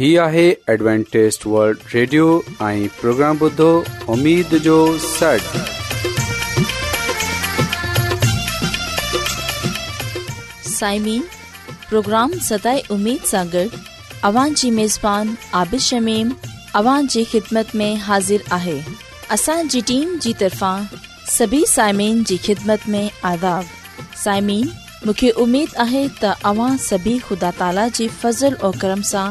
ہی آہے Adventist world radio آئی programme بدھو امید جو سٹ سائمین پروگرام ستائے امید سانگر اوان جی میزبان عابد شمیم اوان جی خدمت میں حاضر آہے اسان جی ٹیم جی طرفان سبھی سائمین جی خدمت میں آداب سائمین مکھے امید آہے تا اوان سبھی خدا تعالی جی فضل و کرم سے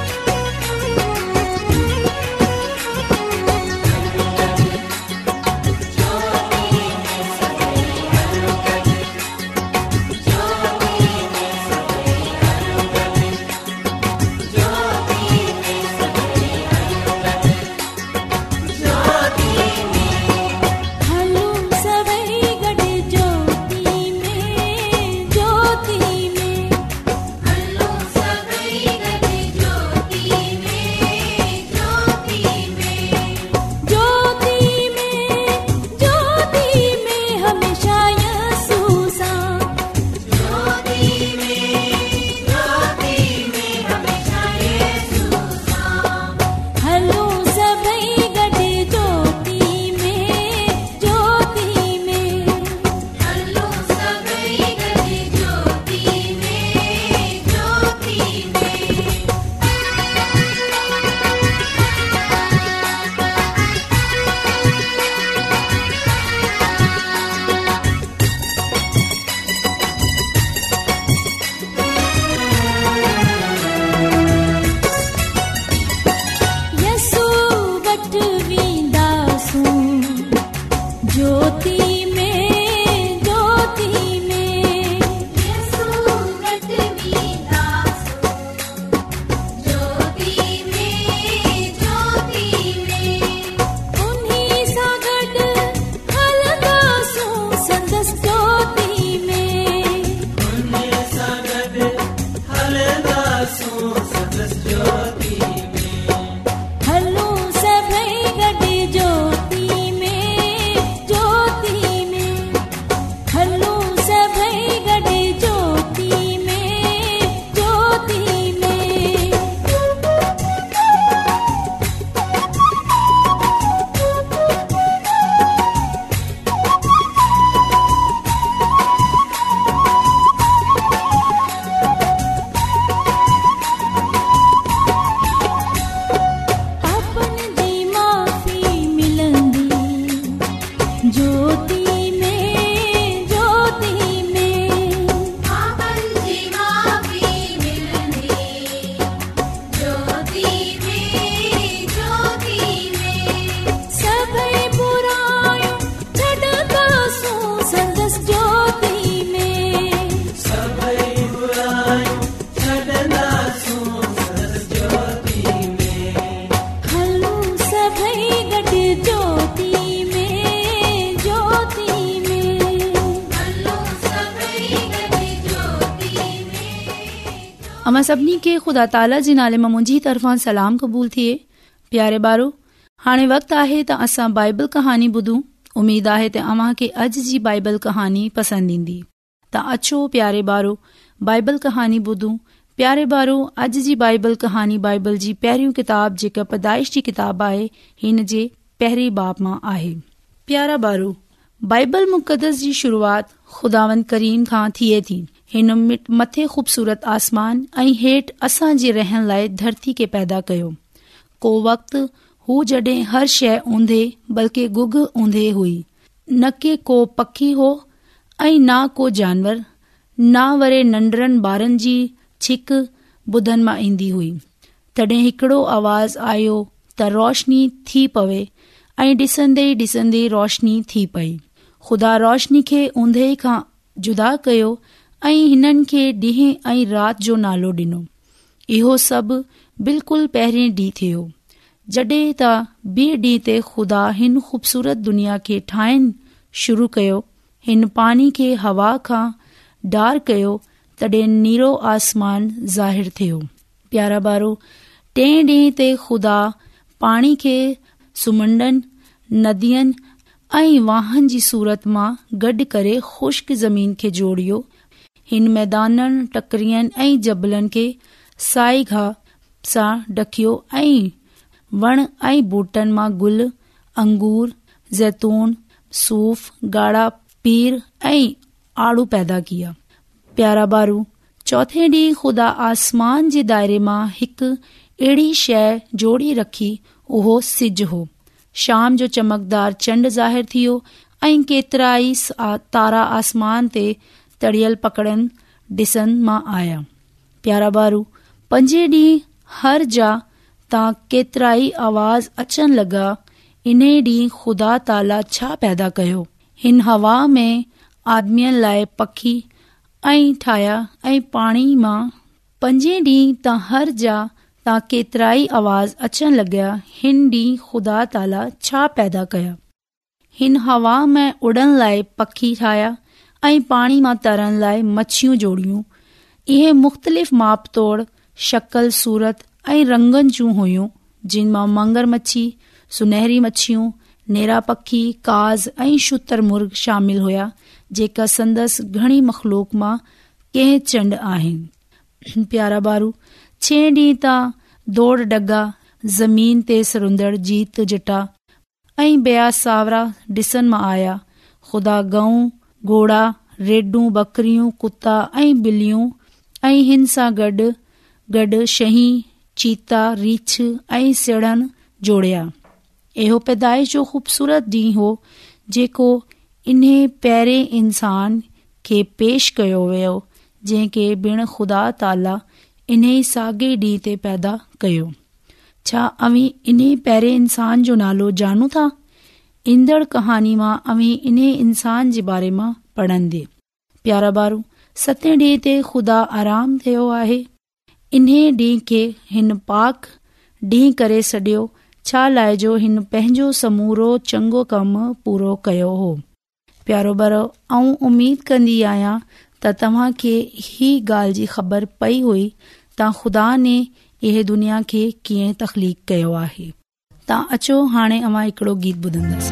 just सभिनी खे खुदा ताला जे नाले मां मुंहिंजी तरफ़ा सलाम क़बूल थिए प्यारे ॿारो हाणे वक़्तु आहे त असां बाइबल कहानी ॿुधूं उमेद आहे त अव्हां खे अॼु जी बाइबल कहानी पसंद ईंदी त अछो प्यारे ॿारो बाइबल कहानी ॿुधू प्यारे ॿारो अॼु जी बाइबल कहानी बाइबल जी पहिरियों किताब जेका पैदाइश जी किताब आहे हिन जे पहिरे बाप मां आहे प्यारा ॿारो बाइबल मुक़दस जी शुरुआत खुदावन करीम खां थिए थी हिन मथे खूबसूरत आसमान ऐं हेठि असां जे रहण लाइ धरती खे पैदा कयो को वक़्तु हू जॾहिं हर शइ ऊंधे बल्कि गुग ऊंधे हुई न के को पखी हो ऐं न को जानवर न वरे नंढड़नि ॿारनि जी छिक बुधनि मां ईंदी हुई तॾहिं हिकड़ो आवाज़ आयो त रोशनी थी पवे ऐं डि॒संदे ॾिसंदे रोशनी थी पई खुदा रोशनी खे ऊंधे खां जुदा कयो ऐं हिननि खे ॾींहं ऐं राति जो नालो ॾिनो इहो सभु बिल्कुलु पहिरें ॾींहुं थियो जॾहिं त ॿिए ॾींहं ते ख़ुदा हिन ख़ूबसूरत दुनिया खे ठाहिण शुरू कयो हिन पाणी खे हवा खां डार कयो तॾहिं नीरो आसमान ज़ाहिर थियो प्यारा ॿारो टे ॾींहं ते खुदा पाणी खे सुमंडनि नदियुनि ऐं वाहन जी सूरत मां गॾु करे ख़ुश्क ज़मीन खे जोड़ियो हिन मैदान टकरियनि ऐं जबलनि खे साई घा सां डकियो ऐं वण ऐं बूटन मां गुल अंगूर ज़ेतून सूफ गाड़ा पैदा कया प्यारा बारू चोथे डी खुदा आसमान जे दायरे मां हिकु अहिड़ी शइ जोड़ी रखी उहो सिज हो शाम जो चमकदार चंड ज़ाहिर थी ऐ केतिराई तारा आसमान ते तड़ियल پکڑن डि॒सन आया प्यारा बारू पंजे डीं हर जा तव्हां केतिरा ई आवाज़ अचण लॻा हिन ॾींह खुदा ताला छा पैदा किन हवा में आदमियुनि लाए पखी ऐं ठाहिया ऐं पाणी मां पंजे डींहं त हर जा तां केतिरा ई आवाज़ अचण लग हिन डी खुदा ताला छा पैदा कया हिन हवा में उडन लाए पखी ठाहिया ऐं पाणी मां तरण लाए मच्छियूं जोड़ियूं इहे मुख़्तलिफ़ माप तोड़ शकल सूरत ऐं रंगनि जूं हुयूं जिन मां मंगर मछी सुनहरी मच्छियूं नेरा पखी काज़ ऐं शुतर शामिल हुया जेका संदसि घणी मखलूक मां कह चंड आहिनि प्यारा बारू छे डी तां दौड़ डगा ज़मीन ते सरंदड़ जीत जटा ऐं बेया सावरा डिसन मां आया खुदा गऊं ઘોડા રેડુ બકરીઓ કтта અઈ બિલીઓ અઈ હંસા ગડ ગડ શહી ચીતા રિચ અઈ સડન જોડિયા એહો પદાય જો ખુબસુરત દી હો જેકો ઇને પેરે ઇન્સાન કે پیش કયો વેવ જે કે બિન ખુદા તલા ઇને સાગે દીતે પદા કયો છા અમી ઇને પેરે ઇન્સાન જો નાલો જાણુ થા ईंदड़ कहानी मां अवी इन इंसान जे बारे मां पढ़ंदे प्यारा ॿारु सते ॾींहं ते खुदा आराम थियो आहे इन्हे डींहुं खे हिन पाक डींहुं करे सडि॒यो छा लाइ जो हिन पंहिंजो समूरो चङो कम पूरो कयो हो प्यारो बारो ऐं उमीद कंदी आहियां त तव्हां खे ही ॻाल्हि जी ख़बर पई हुई त ख़ुदा ने इहे दुनिया खे कीअं तखलीक़ कयो आहे तव्हां अचो हाणे अवां हिकिड़ो गीत ॿुधंदसि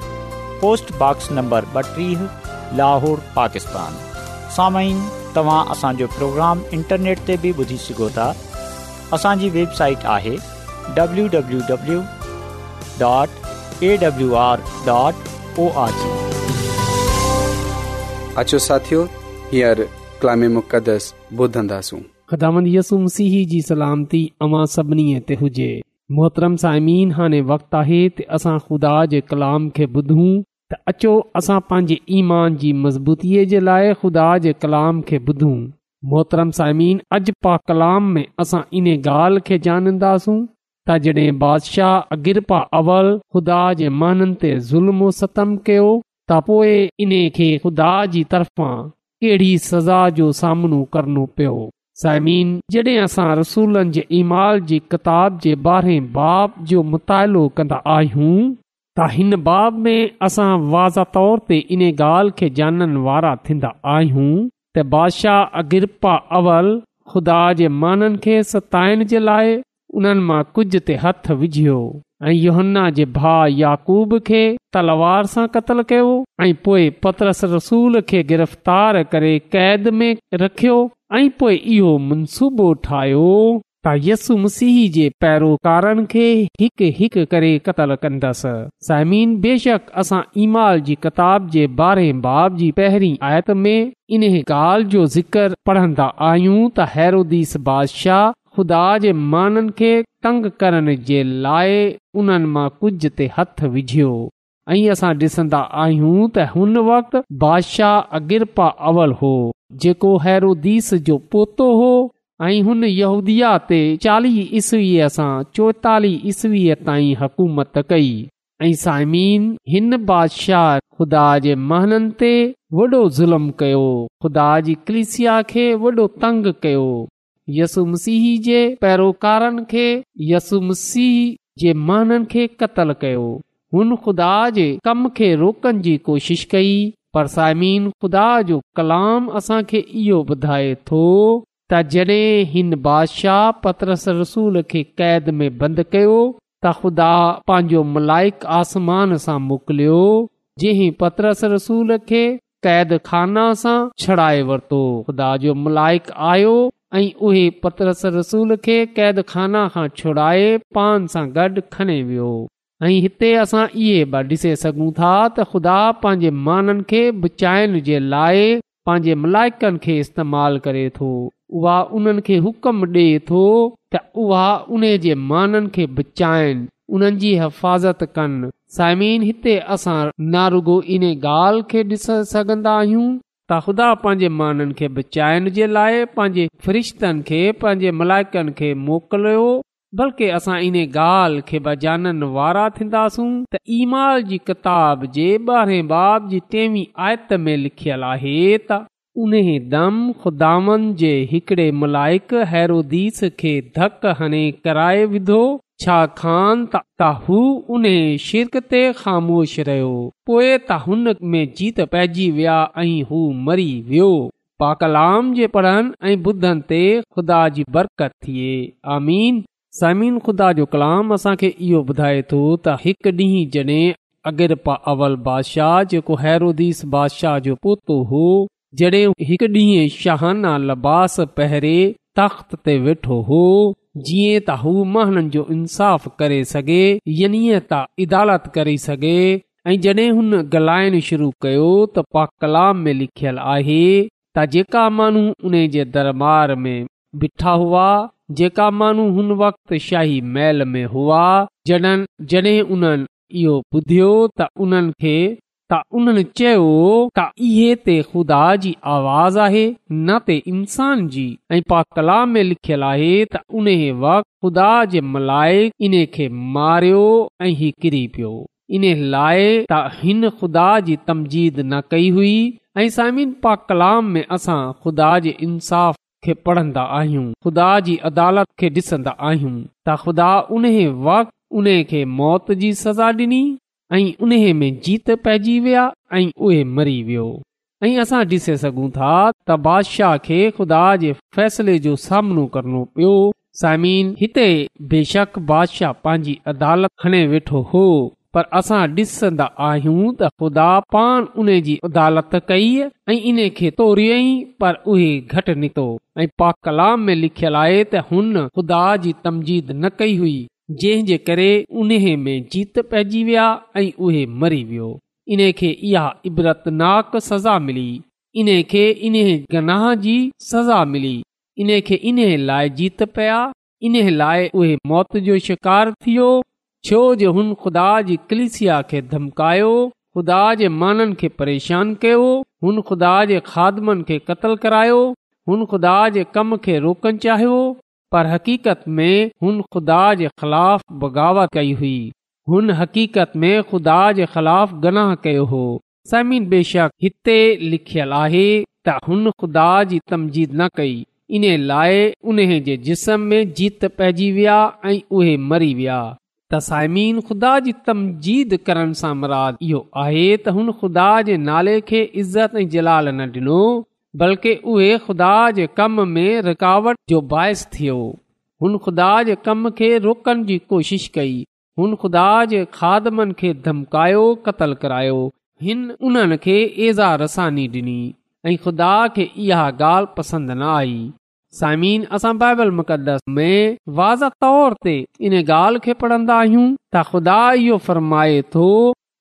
नंबर नंबीह लाहौर पाकिस्तान प्रोग्राम इंटरनेट असांजी वेबसाइट आहे असां ख़ुदा जे कलाम खे ॿुधूं त अचो असां पंहिंजे ईमान जी मज़बूतीअ जे लाइ ख़ुदा जे कलाम खे ॿुधूं मोहतरम साइमीन अज पा कलाम में असां इन ॻाल्हि खे ॼाणींदासूं त जॾहिं बादशाह अगिरपा अवल ख़ुदा जे माननि ते ज़ुल्म सतम कयो त पोइ इन खे ख़ुदा जी तरफ़ां कहिड़ी सज़ा जो सामनो करणो पियो साइमिन जॾहिं असां रसूलनि जे ईमाल जी किताब जे ॿारे बाब जो मुतालो कंदा आहियूं त हिन बाब में असां वाज़ तौर ते इन ॻाल्हि खे जाननि वारा थींदा आहियूं त बादशाह अगिरपा अवल ख़ुदा जे माननि खे सताइण जे लाइ उन्हनि मां कुझु ते हथु विझियो ऐं योहन्न्ना जे भाउ याकूब खे तलवार सां क़तलु कयो ऐं पोइ पतरस रसूल खे गिरफ़्तार करे क़ैद में रखियो ऐं पोइ इहो मनसूबो ठाहियो तयस्ु मसीह जे पैरोकारनि खे हिकु हिकु करे क़तलु कंदसि साइम बेशक असां ईमाल जी किताब जे ॿारहें बाब जी पहिरीं आयत में इन ॻाल्हि जो ज़िक्र पढ़ंदा आहियूं त हैरदीस बादशाह ख़ुदा जे माननि खे तंग करण जे लाइ उन्हनि मां कुझु ते हथ विझियो ऐं असां डि॒संदा आहियूं त हुन वक़्ति बादशाह अगिरपा अवल हो जेको हैरोदीस जो पोतो हो ऐं हुन यहूदि ते चालीह ईसवीअ सां चोएतालीह ईसवीअ ताईं हुकूमत कई ऐं साइमीन हिन बादशाह ख़ुदा जे महननि ते वॾो ज़ुल्म कयो ख़ुदा जी कलिसिया खे वॾो तंग कयो मसीह जे पैरोकारनि खे यसु मसीह जे महननि खे क़तल कयो हुन ख़ुदा जे कम खे रोकण जी कोशिश कई पर साइमीन ख़ुदा जो कलाम असांखे इहो ॿुधाए थो त जॾहिं हिन बादशाह पतरस रसूल खे क़ैद में बंदि कयो त ख़ुदा पंहिंजो मलाइक आसमान सां मोकिलियो जंहिं पतरस रसूल खे क़ैद खाना सां छड़ाए वरितो ख़ुदा जो मलाइक आयो ऐं उहे पदरस रसूल खे क़ैद खाना खां छुड़ाए पान सां गॾु खणे वियो ऐं हिते असां इहे ॾिसे सघूं था त ख़ुदा पंहिंजे माननि खे बचाइण जे लाइ पंहिंजे मलाइकनि खे इस्तेमाल करे थो उहा उन्हनि खे हुकम ॾिए थो त उहा उन जे माननि खे बचाइनि उन्हनि जी हिफ़ाज़त कनि साइमीन हिते असां नारुगो इन ॻाल्हि खे ॾिसण सघंदा आहियूं त ख़ुदा पंहिंजे माननि खे बचाइण जे लाइ पंहिंजे फ़रिश्तनि खे पंहिंजे मलाइकनि खे मोकिलियो बल्कि असां इन ॻाल्हि खे बजाननि वारा थींदासूं त ईमाल जी किताब जे ॿारहें बाब जी टेवीह आयत में लिखियल आहे त उन दम खुदान जे हिकड़े मलाइक हैरोदीस खे धक हणे कराए विधो छा खान शिरक ते ख़ामोश रहियो पोइ त हुन में जीत मरी वियो पलाम जे पढ़नि ऐं ॿुधनि ते ख़ुदा जी बरकत थिए आमीन समीन खुदा जो कलाम असांखे इहो ॿुधाए थो त हिकु ॾींहुं जड॒हिं अगिरपा अवल बादशाह जेको हैरोदीस बादशाह जो पोतो हो जॾहिं हिकु ॾींहुं शाहाना लबास पहिरें तख़्त ते वेठो हो जीअं त हू महन जो इंसाफ़ करे सघे यानी तरी सघे ऐं जॾहिं हुन ॻाल्हियण शुरू कयो त पा कलाम में लिखियल आहे त जेका माण्हू उन जे दरबार में ॿिठा हुआ जेका माण्हू हुन वक़्ति शाही महल में हुआ जॾहिं उन्हनि इहो ॿुधियो त उन्हनि खे त उन्हनि चयो त इहे ते खुदा जी आवाज़ आहे न ते इन्सान जी ऐं पा कलाम में लिखियल आहे त उन वक़्त ख़ुदा जे मलाइक इन खे मारियो ऐं किरी पियो इन लाइ त हिन खुदा जी तमज़ीद न कई हुई ऐं पा कलाम में असां ख़ुदा जे इंसाफ़ खे पढ़ंदा आहियूं ख़ुदा जी अदालत खे ॾिसन्दा आहियूं त ख़ुदा उन वक़्त खे मौत जी सज़ा डि॒नी ऐं उन में जीत पी वया ऐं उहे मरी वियो ऐं असां डि॒से सघूं था त बादशाह खे ख़ुदा जे फ़ैसिले जो सामनो करणो पियो समीन हिते बेशक बादशाह पंहिंजी अदालत खणे वेठो हो पर असां डि॒सन्दा आहियूं त ख़ुदा पान उन जी अदालत कई ऐं इन खे तोर पर उहे घटि निको ऐं पा कलाम में लिखियल आए त हुन ख़ुदा जी तमज़ीद न कई हुई जंहिंजे करे उन में जीत पइजी विया ऐं उहे मरी वियो इन खे इहा इबरतनाक सज़ा मिली इन खे इन गनाह जी सज़ा मिली इन खे इन लाइ जीत पिया इन लाइ उहे मौत जो शिकार थियो छो जे हुन ख़ुदा जी कलिसिया खे धमकायो ख़ुदा जे माननि खे परेशान कयो हुन ख़ुदा जे खादमनि खे क़तलु करायो हुन ख़ुदा जे कम खे रोकणु चाहियो पर हक़ीक़त में हुन ख़ुदा जे ख़िलाफ़ बग़ावत कई हुई हुन हक़ीक़त में ख़ुदा जे ख़िलाफ़ गनाह कयो हो समीन सते लिखियल आहे त हुन ख़ुदा जी तमजीद न कई इन लाइ उन जे जिस्म में जीत पइजी विया ऐं उहे मरी विया त साइमीन ख़ुदा जी तमजीद करण सां मराद इहो आहे त हुन ख़ुदा जे नाले खे इज़त ऐं जलाल न डि॒नो बल्कि उहे ख़ुदा जे कम में रुकावट जो बाहिस थियो हुन ख़ुदा कम जी कोशिश कई हुन ख़ुदा धमकायो क़तल करायो हिन उन्हनि खे एज़ा रसानी ॾिनी ऐं ख़ुदा खे इहा ॻाल्हि पसंदि न आई सामिन असां बाइबल मुक़दस में वाज़ तौर ते इन ॻाल्हि खे पढ़ंदा आहियूं त ख़ुदा इहो फरमाए थो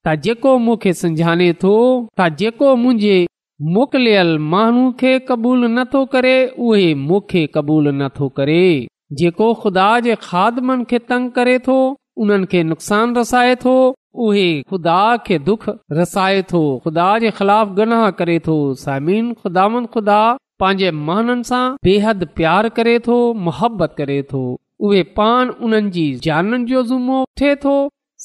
त जेको मूंखे सम्झाणे थो त जेको मुंहिंजे मोकिलियल माण्हू खे क़बूल नथो करे उहे मूंखे क़बूलु नथो करे जेको ख़ुदा जे खादमनि खे तंग करे थो उन्हनि खे नुक़सान रसाए थो उहे ख़ुदा खे दुख रसाए थो खुदा जे ख़िलाफ़ गनाह करे थो सामिन खुदान खुदा पंहिंजे महननि सां बेहद प्यार करे थो मोहबत करे थो उहे पान उन्हनि जी जाननि जो ज़ुमो थे थो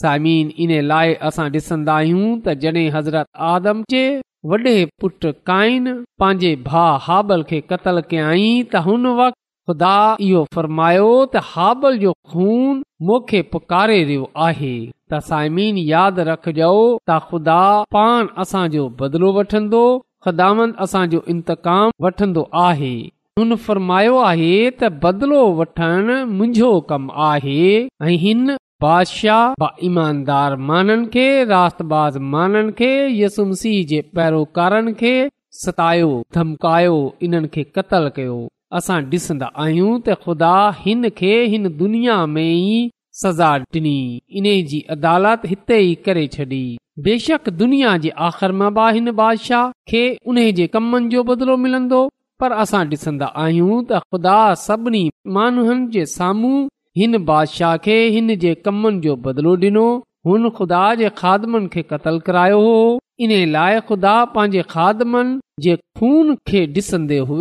सामिन इन लाइ असां ॾिसंदा आहियूं त जॾहिं हज़रत आदम जे वॾे पुट काइन पंहिंजे भा हाबल खे क़तल कयई त हुन वक्त खुदा इहो फ़र्मायो त हाबल जो खून मोखे पुकारे रहियो आहे त साइमीन यादि रखजो त ख़ुदा पान असांजो बदिलो वठंदो ख़ुदामन असांजो इंतकाम वठंदो आहे हुन फ़र्मायो आहे त बदिलो वठण मुंहिंजो कमु आहे ऐं हिन बादशाह बा ईमानदार रातबाज़ ईमानदारे यसुमसी जे पैरोकार खे सतायो धमकायो इन्हनि खे क़तल कयो असां ॾिसंदा आहियूं त ख़ुदा हिन खे हिन दुनिया में ई सज़ा डि॒नी इन जी अदालत हिते ई करे छॾी बेशक दुनिया जे आख़िर मां हिन बादशाह खे उन जे कमनि जो बदिलो मिलंदो पर असां डि॒संदा आहियूं त ख़ुदा सभिनी माननि जे साम्हूं हिन बादशाह खे हिन जे कमनि जो बदिलो डि॒नो हुन ख़ुदा जे क़तल करायो हो इन लाइ खुदा पंहिंजे खादन्दो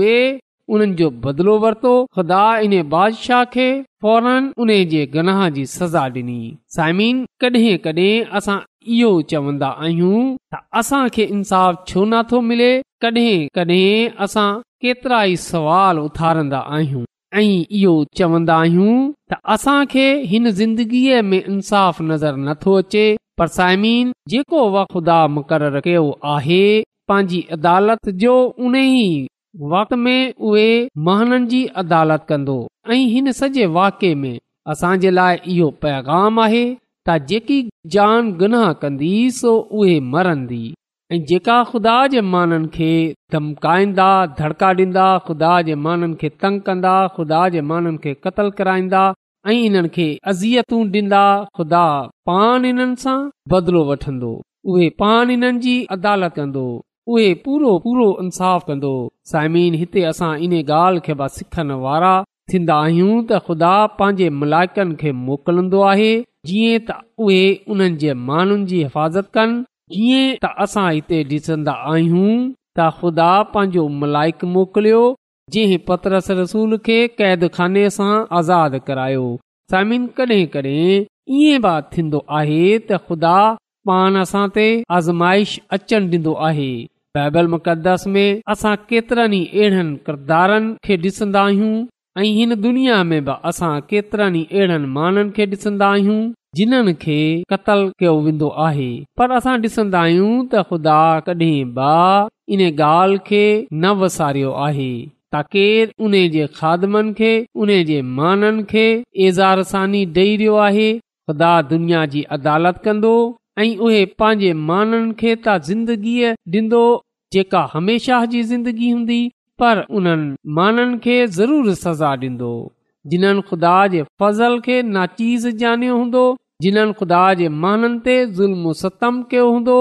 उन्हनि जो बदिलो वरतो ख़ुदा इन बादशाह खे फौरन उन जे गनाह जी सज़ा ॾिनी साइमीन कॾहिं कॾहिं असां इहो चवंदा आहियूं त असांखे इन्साफ़ छो नथो मिले कॾहिं कॾहिं असां केतिरा ई सवाल उथारंदा आहियूं ऐं इहो चवन्दा आहियूं त हिन ज़िंदगीअ में इंसाफ़ नज़र नथो अचे पर साइमीन जेको वुदा मुक़रर कयो आहे पंहिंजी अदालत जो उन ई वक़्त में उहे महननि जी अदालत कंदो ऐं हिन सॼे वाके में असां जे लाइ इहो पैगाम आहे त जेकी जान गुनाह कंदी सो उहे मरंदी ऐं जेका ख़ुदा जे माननि खे धमकाईंदा धड़का ॾींदा खुदा जे माननि खे तंग कंदा ख़ुदा जे माननि खे क़तलु कराईंदा ऐं इन्हनि खे अज़ियतूं ॾींदा ख़ुदा पान इन्हनि सां बदिलो वठंदो उहे पान इन्हनि जी अदालत कंदो उहे पूरो पूरो इंसाफ़ कंदो साइमीन हिते असां इन ॻाल्हि खे सिखण वारा थींदा आहियूं त ख़ुदा पंहिंजे मलाइकनि खे मोकिलन्दो आहे जीअं त उहे उन्हनि जे माण्हुनि जी हिफ़ाज़त कनि जीअं त असां हिते ॾिसंदा आहियूं त ख़ुदा पंहिंजो मलाइक मोकिलियो जंहिं पतरस रसूल खे कैद खाने सां आज़ाद करायो सामिन कडहिं कॾहिं ईअं ब थींदो आहे त ख़ुदा पाण ते आज़माइश अचणु ॾींदो आहे बाइबल मुक़दस में असां اسان अहिड़नि किरदारनि खे ॾिसंदा आहियूं ऐं हिन दुनिया में बि असां केतरनि अहिड़नि माननि खे डि॒संदा आहियूं जिन्हनि खे क़तलु कयो वेंदो आहे पर असां डि॒सन्दा आहियूं त ख़ुदा कॾहिं बि इन ॻाल्हि खे न वसारियो आहे केर केरु उने जे खादमनि खे उन जे माननि खे ऐज़ारसानी ॾेई रहियो आहे ख़ुदा दुनिया जी अदालत कंदो ऐं उहे पंहिंजे माननि खे त ज़िंदगीअ ॾींदो जेका हमेशा जी ज़िंदगी हूंदी पर उन्हनि माननि खे ज़रूरु सज़ा ॾींदो जिन्हनि ख़ुदा जे फज़ल खे नाचीज़ चीज़ जनियो हूंदो जिन्हनि ख़ुदा जे माननि ते ज़ुल्म सतम कयो हूंदो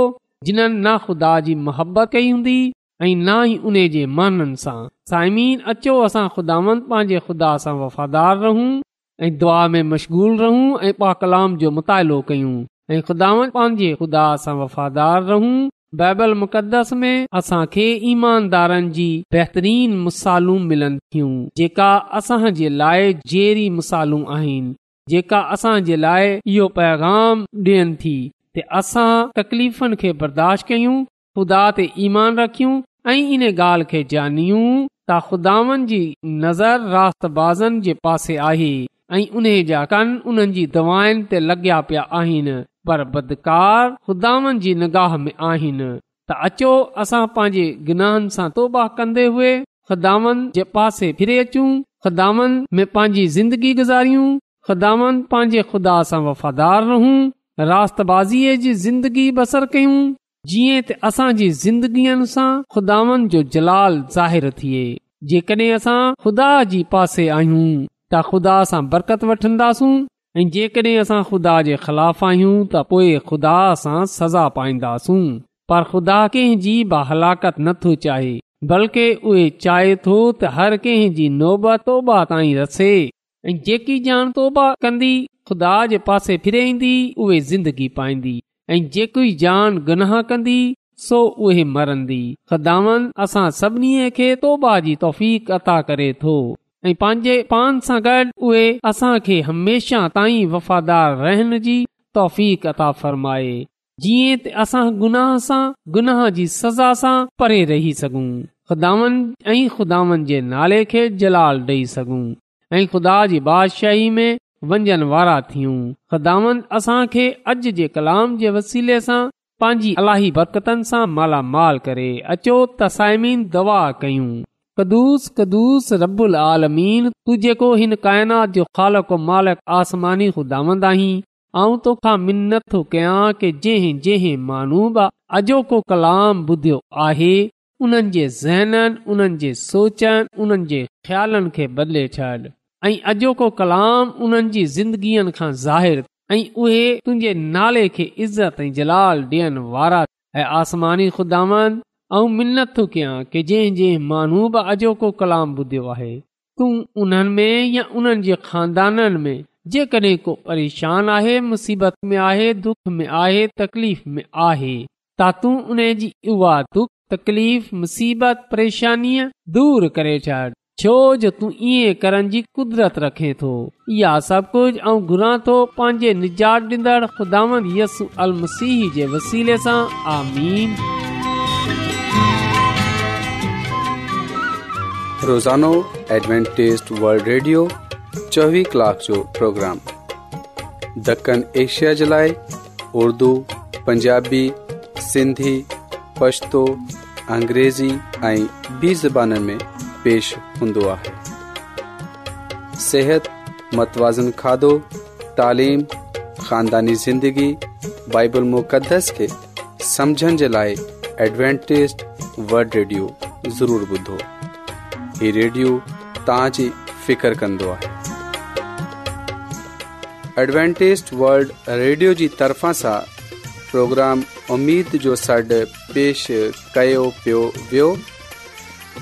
जिन्हनि ना ख़ुदा जी मुहबत कई हूंदी ऐं ना ई उन्हीअ जे माननि सां साइमीन अचो असां खुदावंत पांजे ख़ुदा सां वफ़ादार रहूं ऐं दुआ में मशग़ूल रहूं ऐं पा कलाम जो मुतालो कयूं ऐं खुदा पंहिंजे ख़ुदा सां वफ़ादार रहूं बाइबल मुक़दस में असां खे ईमानदारनि जी बेहतरीन मसालूं मिलनि थियूं जेका असां जे लाइ जेरी मसालूं आहिनि जेका असां जे लाइ इहो पैगाम ॾियनि थी त असां तकलीफ़ुनि खे बर्दाश्त कयूं खुदा ते ईमान रखियूं ऐं इन ॻाल्हि खे जनियूं त ख़ुदानि जी नज़र रास्ताज़नि जे पासे आहे ऐं उन जा कन उन्हनि जी दवानि ते लॻया पिया आहिनि पर बदकार ख़ुदानि जी निगाह में आहिनि त अचो असां पंहिंजे गनाहन सां तोबा कन्दे हुए खुदान जे पासे फिरे अचूं ख़ुदान में पंहिंजी ज़िंदगी गुज़ारियूं ख़ुदान पंहिंजे खुदा सां वफ़ादार रहूं राताज़ीअ जी ज़िंदगी बसर कयूं जीअं त असांजी ज़िंदगीअ सां खुदावनि जो जलाल ज़ाहिरु थिए जेकॾहिं असां खुदा जे पासे आहियूं त ख़ुदा सां बरक़त वठंदासूं ऐं जेकॾहिं असां ख़ुदा जे ख़िलाफ़ आहियूं त पोइ ख़ुदा सां सज़ा पाईंदासूं पर ख़ुदा कंहिंजी बि हलाकत नथो चाहे बल्कि उहे चाहे थो त हर कंहिंजी नोबत तोबा ताईं रसे ऐं जेकी जान तोबा कंदी ख़ुदा जे पासे फिरे ईंदी उहे ज़िंदगी पाईंदी जेकी जान गुनाह कंदी सो उहे मरंदी ख़ुदावन असां सभिनी खे तौबा जी अता करे थो ऐं पंहिंजे पान सां गॾु उहे असां खे हमेशा ताईं वफ़ादार रहण जी अता फ़र्माए जीअं असां गुनाह सां गुनाह जी सज़ा सां परे रही सघूं ख़ुदावन ऐं खुदावन जे नाले खे जलाल ॾेई सघूं ऐं ख़ुदा जी बादशाही में वंजन वारा थियूं ख़ुदांद असांखे अॼ जे कलाम जे वसीले सां पंहिंजी अलाही बरकतनि सां मालामाल करे अचो दवा कयूं कदुस कदुस आलमीन तू जेको हिन काइनात जो ख़ालक मालिक आसमानी ख़ुदांद आहीं ऐं तोखा मिन थो कयां के जंहिं जंहिं माण्हू मानूब अॼोको कलाम ॿुधियो आहे उन्हनि जे ज़हननि उन्हनि जे सोचनि उन्हनि जे ख़्यालनि खे बदिले छॾ ऐं अॼोको कलाम उन्हनि जी ज़िंदगीअ खां ज़ाहिरु ऐं उहे तुंहिंजे नाले खे इज़त ऐं जलाल ॾियण वारा ऐं आसमानी ख़ुदांद मिन्नत कयां की जंहिं जंहिं माण्हू बि अॼोको कलाम ॿुधियो आहे तूं उन्हनि में या उन्हनि जे खानदाननि में जेकॾहिं को परेशान आहे मुसीबत में आहे दुख में आहे तकलीफ़ में आहे त तूं उन जी इहा दुख तकलीफ़ मुसीबत परेशानी दूर करे छॾ छो जो तूं ईअं करण जी कुदरत रखे थो इहा सभु कुझु ऐं घुरां थो पंहिंजे निजात ॾींदड़ ख़ुदांद यसु अल मसीह जे वसीले सां आमीन रोज़ानो एडवेंटेस्ट वर्ल्ड रेडियो चोवीह कलाक जो प्रोग्राम दखन एशिया जे लाइ उर्दू पंजाबी सिंधी पछतो अंग्रेज़ी ऐं ॿी ज़बान पेश हूंदो आहे सिहत मतवाज़न खाधो तालीम ख़ानदानी ज़िंदगी बाइबल मुक़दस खे समुझण जे लाइ एडवेंटेज़ वल्ड रेडियो ज़रूरु ॿुधो हीउ रेडियो तव्हांजी फ़िकिर कंदो आहे एडवेंटेज़ वल्ड रेडियो जी तरफ़ां सां प्रोग्राम उमीद जो सॾु पेश कयो पियो वियो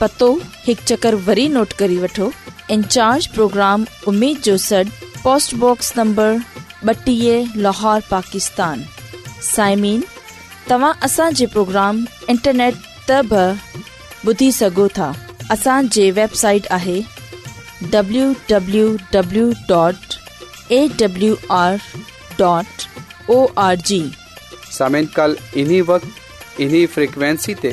पतो एक चक्कर वरी नोट करी वठो इंचार्ज प्रोग्राम उम्मीद जो सड पोस्टबॉक्स नंबर बटी लाहौर पाकिस्तान साइमीन तव्हां असांजे प्रोग्राम इंटरनेट तब बि ॿुधी सघो था असांजे वेबसाइट आहे सामिन कल इन्ही वक्त इन्ही फ्रिक्वेंसी ते